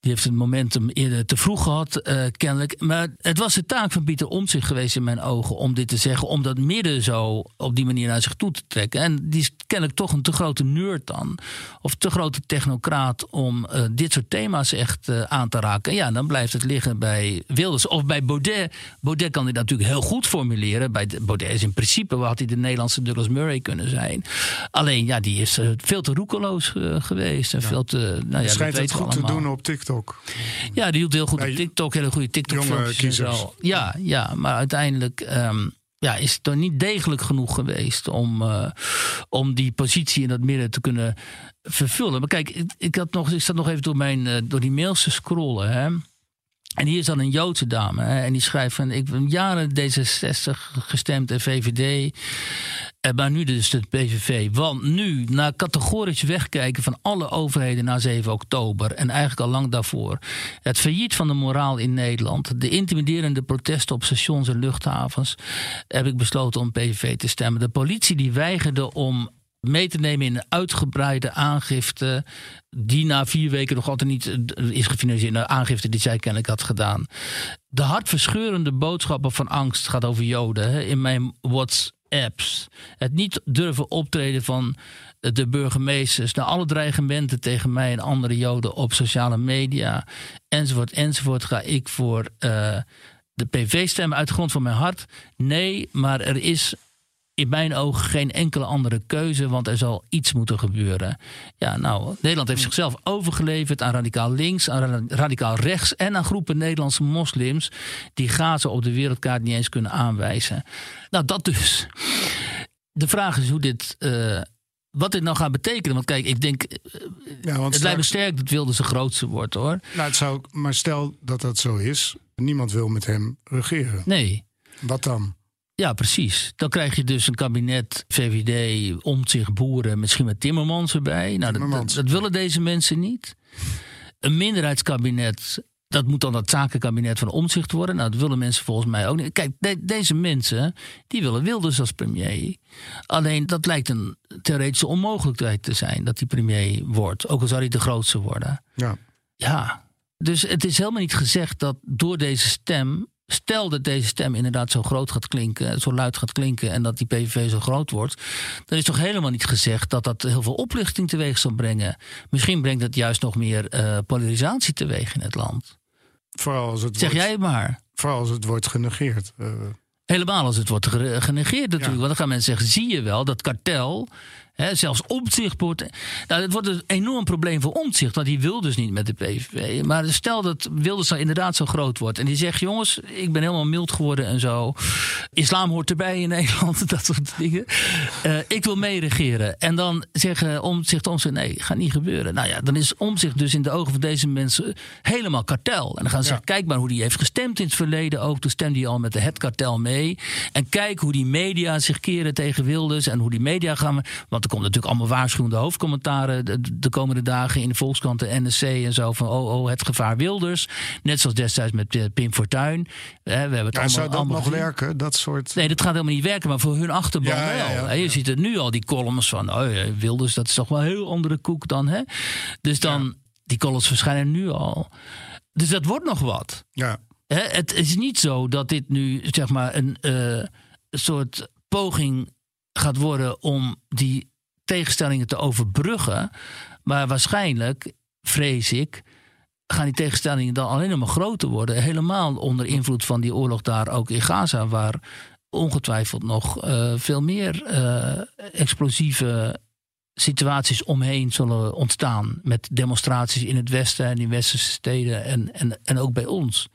Die heeft het momentum eerder te vroeg gehad, eh, kennelijk. Maar het was de taak van Pieter Omtzigt geweest in mijn ogen om dit te zeggen. Om dat midden zo op die manier naar zich toe te trekken. En die is kennelijk toch een te grote nerd dan. Of te grote technocraat om eh, dit soort thema's echt eh, aan te raken. Ja, dan blijft het liggen bij Wilders. Of bij Baudet. Baudet kan dit natuurlijk heel goed formuleren. Bij de- Baudet is in principe, wat had hij de Nederlandse Douglas Murray kunnen zijn. Alleen, ja, die is veel te roekeloos eh, geweest. En veel te, nou ja, schijnt het goed te doen op TikTok. Ja, die doet heel goed op TikTok. Hele goede TikTok jonge filmpjes en kiezers. zo. Ja, ja, maar uiteindelijk ehm, ja, is het toch niet degelijk genoeg geweest om, eh, om die positie in dat midden te kunnen vervullen. Maar kijk, ik, ik, had nog, ik zat nog even door, mijn, eh, door die mails te scrollen. Hè. En hier is dan een Joodse dame. Hè, en die schrijft van, ik ben jaren D66 gestemd en VVD. Eh, Maar nu dus de PVV. Want nu, na categorisch wegkijken van alle overheden na 7 oktober... en eigenlijk al lang daarvoor... het failliet van de moraal in Nederland... de intimiderende protesten op stations en luchthavens... heb ik besloten om PVV te stemmen. De politie die weigerde om mee te nemen in een uitgebreide aangifte... die na vier weken nog altijd niet eh, is gefinancierd. Een aangifte die zij kennelijk had gedaan. De hartverscheurende boodschappen van angst gaat over Joden in mijn WhatsApps. Het niet durven optreden van de burgemeesters. Na alle dreigementen tegen mij en andere Joden op sociale media. Enzovoort, enzovoort. Ga ik voor eh, de PV stemmen uit grond van mijn hart. Nee, maar er is in mijn ogen geen enkele andere keuze, want er zal iets moeten gebeuren. Ja, nou, Nederland heeft zichzelf overgeleverd aan radicaal links, aan ra- radicaal rechts en aan groepen Nederlandse moslims die Gaza op de wereldkaart niet eens kunnen aanwijzen. Nou, dat dus. De vraag is hoe dit. eh, wat dit nou gaat betekenen. Want kijk, ik denk. eh, Ja, want het lijkt me sterk dat Wilders de grootste wordt hoor. nou, het zou, maar stel dat dat zo is. Niemand wil met hem regeren. Nee. Wat dan? Ja, precies. Dan krijg je dus een kabinet, VVD, Omtzigt, Boeren, misschien met Timmermans erbij. Nou, dat, dat, willen deze mensen niet. Een minderheidskabinet, dat moet dan dat zakenkabinet van Omtzigt worden. Nou, dat willen mensen volgens mij ook niet. Kijk, de- deze mensen, die willen Wilders als premier. Alleen, dat lijkt een theoretische onmogelijkheid te zijn, dat die premier wordt. Ook al zou hij de grootste worden. Ja. Ja, dus het is helemaal niet gezegd dat door deze stem. Stel dat deze stem inderdaad zo groot gaat klinken, zo luid gaat klinken en dat die PVV zo groot wordt, dan is toch helemaal niet gezegd dat dat heel veel oplichting teweeg zal brengen. Misschien brengt het juist nog meer eh, polarisatie teweeg in het land. Vooral als het, Zeg wordt, jij maar. vooral als het wordt genegeerd. Eh, Helemaal als het wordt ge- genegeerd natuurlijk. Want dan gaan mensen zeggen, zie je wel, dat kartel... Hè, zelfs omzicht wordt... Nou, het wordt een enorm probleem voor omzicht. Want die wil dus niet met de PVV. Maar stel dat Wilders nou inderdaad zo groot wordt... en die zegt, jongens, ik ben helemaal mild geworden en zo. Islam hoort erbij in [LAUGHS] Nederland, dat soort dingen. Eh, ik wil meeregeren. En dan zeggen omzicht omzicht, nee, gaat niet gebeuren. Nou ja, dan is omzicht dus in de ogen van deze mensen helemaal kartel. En dan gaan ze zeggen, kijk maar hoe die heeft gestemd in het verleden ook. Toen stemde hij al met de het kartel mee. En kijk hoe die media zich keren tegen Wilders. En hoe die media gaan... Want er komt natuurlijk allemaal waarschuwende hoofdcommentaren... de, de komende dagen in de Volkskrant, de NSC en zo... van oh, oh, het gevaar Wilders. Net zoals destijds met eh, Pim Fortuyn. Hè, we hebben het ja, allemaal, zou dat allemaal nog werken? Dat soort. Nee, dat gaat helemaal niet werken, maar voor hun achterban Ja, wel. ja, je ziet het nu al, die columns van oh, ja, Wilders, dat is toch wel een heel andere koek dan. Hè? Dus dan, die columns verschijnen nu al. Dus dat wordt nog wat. Ja. Het is niet zo dat dit nu zeg maar een eh, soort poging gaat worden om die tegenstellingen te overbruggen. Maar waarschijnlijk, vrees ik, gaan die tegenstellingen dan alleen maar groter worden. Helemaal onder invloed van die oorlog daar ook in Gaza, waar ongetwijfeld nog eh, veel meer eh, explosieve situaties omheen zullen ontstaan. Met demonstraties in het westen en in westerse steden en, en, en ook bij ons.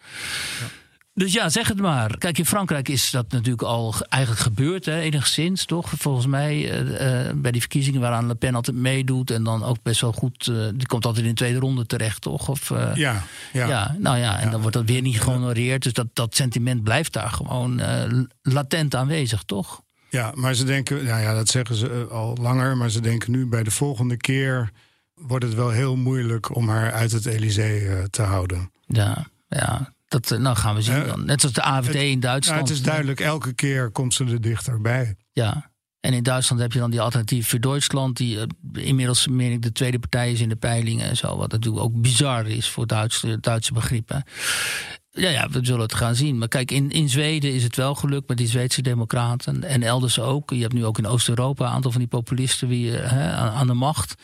Dus ja, zeg het maar. Kijk, in Frankrijk is dat natuurlijk al eigenlijk gebeurd, hè, enigszins, toch? Volgens mij uh, uh, bij die verkiezingen waaraan Le Pen altijd meedoet en dan ook best wel goed. Uh, die komt altijd in de tweede ronde terecht, toch? Of, ja, ja. ja. Nou ja, en ja. dan wordt dat weer niet gehonoreerd. Dus dat, dat sentiment blijft daar gewoon latent aanwezig, toch? Ja, maar ze denken, nou ja, dat zeggen ze al langer, maar ze denken nu bij de volgende keer wordt het wel heel moeilijk om haar uit het Elysée te houden. Ja, ja. Dat nou gaan we zien dan. Net zoals de AFD in Duitsland. Nou, het is duidelijk, elke keer komt ze er dichterbij. Ja. En in Duitsland heb je dan die alternatief voor Duitsland, die uh, inmiddels meer ik de tweede partij is in de peilingen en zo. Wat natuurlijk ook bizar is voor Duitse, Duitse begrippen. Ja, ja, we zullen het gaan zien. Maar kijk, in, in Zweden is het wel gelukt met die Zweedse democraten. En elders ook. Je hebt nu ook in Oost-Europa een aantal van die populisten wie, hè, aan, aan, de macht.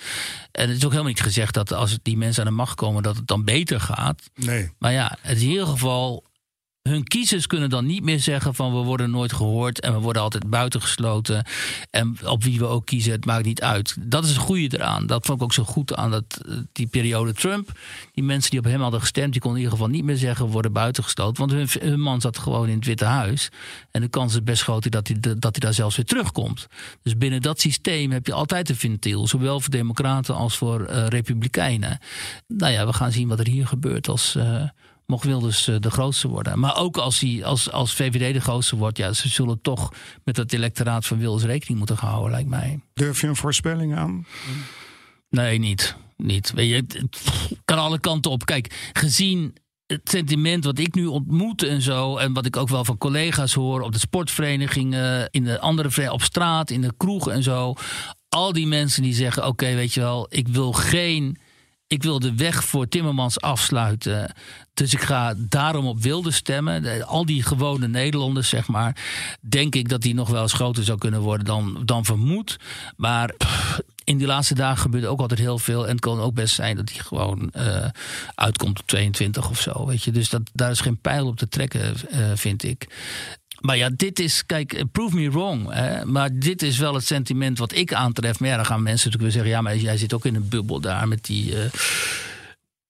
En het is ook helemaal niet gezegd dat als die mensen aan de macht komen, dat het dan beter gaat. Nee. Maar ja, het is in ieder geval hun kiezers kunnen dan niet meer zeggen van we worden nooit gehoord en we worden altijd buitengesloten. En op wie we ook kiezen, het maakt niet uit. Dat is het goede eraan. Dat vond ik ook zo goed aan dat, eh, die periode Trump. Die mensen die op hem hadden gestemd, die konden in ieder geval niet meer zeggen we worden buitengesloten. Want hun, man zat gewoon in het Witte Huis. En de kans is best groot dat hij, dat hij daar zelfs weer terugkomt. Dus binnen dat systeem heb je altijd een ventiel. Zowel voor democraten als voor uh, republikeinen. Nou ja, we gaan zien wat er hier gebeurt als... Uh, mocht Wilders uh, de grootste worden. Maar ook als, hij, als, als VVD de grootste wordt, ja, ze zullen toch met het electoraat van Wilders rekening moeten houden, lijkt mij. Durf je een voorspelling aan? Nee, niet. niet. Weet je, het kan alle kanten op. Kijk, gezien het sentiment wat ik nu ontmoet en zo, en wat ik ook wel van collega's hoor op de sportverenigingen, in de andere op straat, in de kroeg en zo. Al die mensen die zeggen: Oké, weet je wel, ik wil geen ik wil de weg voor Timmermans afsluiten. Dus ik ga daarom op Wilde stemmen. Al die gewone Nederlanders, zeg maar. Denk ik dat die nog wel eens groter zou kunnen worden dan, dan vermoed. Maar in die laatste dagen gebeurt ook altijd heel veel. En het kan ook best zijn dat hij gewoon uh, uitkomt op 22 of zo. Weet je? Dus dat, daar is geen pijl op te trekken, uh, vind ik. Maar ja, dit is, kijk, prove me wrong. Hè? Maar dit is wel het sentiment wat ik aantref. Maar ja, dan gaan mensen natuurlijk weer zeggen: ja, maar jij zit ook in een bubbel daar met die. Uh,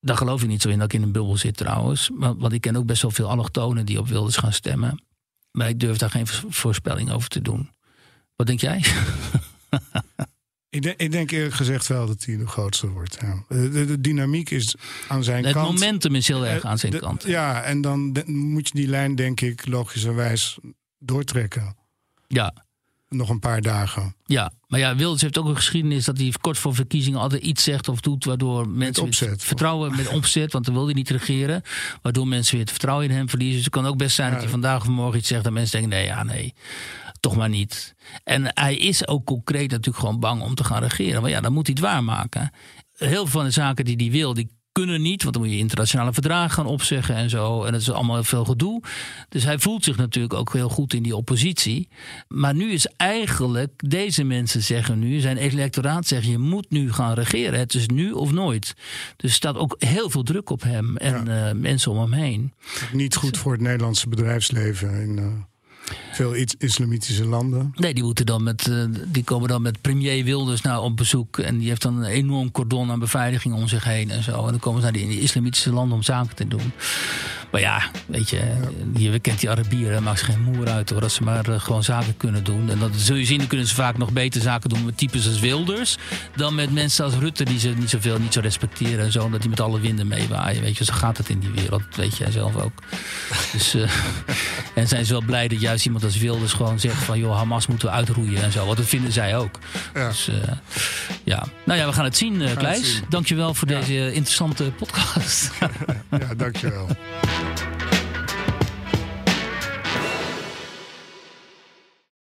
daar geloof ik niet zo in dat ik in een bubbel zit trouwens. Want ik ken ook best wel veel allochtonen die op Wilders gaan stemmen. Maar ik durf daar geen voorspelling over te doen. Wat denk jij? [LAUGHS] Ik denk, ik denk, eerlijk gezegd wel dat hij de grootste wordt. Ja. De, dynamiek is aan zijn het kant. Het momentum is heel erg aan zijn de, kant. Ja, en dan moet je die lijn, denk ik, logischerwijs doortrekken. Ja. Nog een paar dagen. Ja, maar ja, Wilders heeft ook een geschiedenis dat hij kort voor verkiezingen altijd iets zegt of doet waardoor mensen opzet, vertrouwen met opzet, want dan wil hij niet regeren, waardoor mensen weer het vertrouwen in hem verliezen. Dus het kan ook best zijn ja. dat hij vandaag of morgen iets zegt dat mensen denken: nee, ja, nee, toch maar niet. En hij is ook concreet natuurlijk gewoon bang om te gaan regeren. Maar ja, dan moet hij het waarmaken. Heel veel van de zaken die hij wil, die kunnen niet. Want dan moet je internationale verdragen gaan opzeggen en zo. En dat is allemaal veel gedoe. Dus hij voelt zich natuurlijk ook heel goed in die oppositie. Maar nu is eigenlijk, deze mensen zeggen nu, zijn electoraat zegt, je moet nu gaan regeren. Het is nu of nooit. Dus er staat ook heel veel druk op hem en ja. uh, mensen om hem heen. Niet goed voor het Nederlandse bedrijfsleven. In, uh veel islamitische landen. Nee, die, moeten dan met, uh, die komen dan met premier Wilders nou op bezoek. En die heeft dan een enorm cordon aan beveiliging om zich heen en zo. En dan komen ze naar die islamitische landen om zaken te doen. Maar ja, weet je, je kent die Arabieren, maakt ze geen moer uit hoor. Als ze maar uh, gewoon zaken kunnen doen. En dat zul je zien, dan kunnen ze vaak nog beter zaken doen met types als Wilders. Dan met mensen als Rutte, die ze niet zoveel niet zo respecteren en zo. Omdat die met alle winden meewaaien. Weet je, zo gaat het in die wereld. Dat weet jij zelf ook. Dus, uh, [LAUGHS] en zijn ze wel blij dat juist iemand als Wilders gewoon zegt van joh, Hamas moeten we uitroeien en zo. Want dat vinden zij ook. Ja. Dus uh, ja. Nou ja, we gaan het zien, uh, Kleis. Dankjewel voor ja. deze interessante podcast. [LAUGHS] ja, dankjewel. Thank you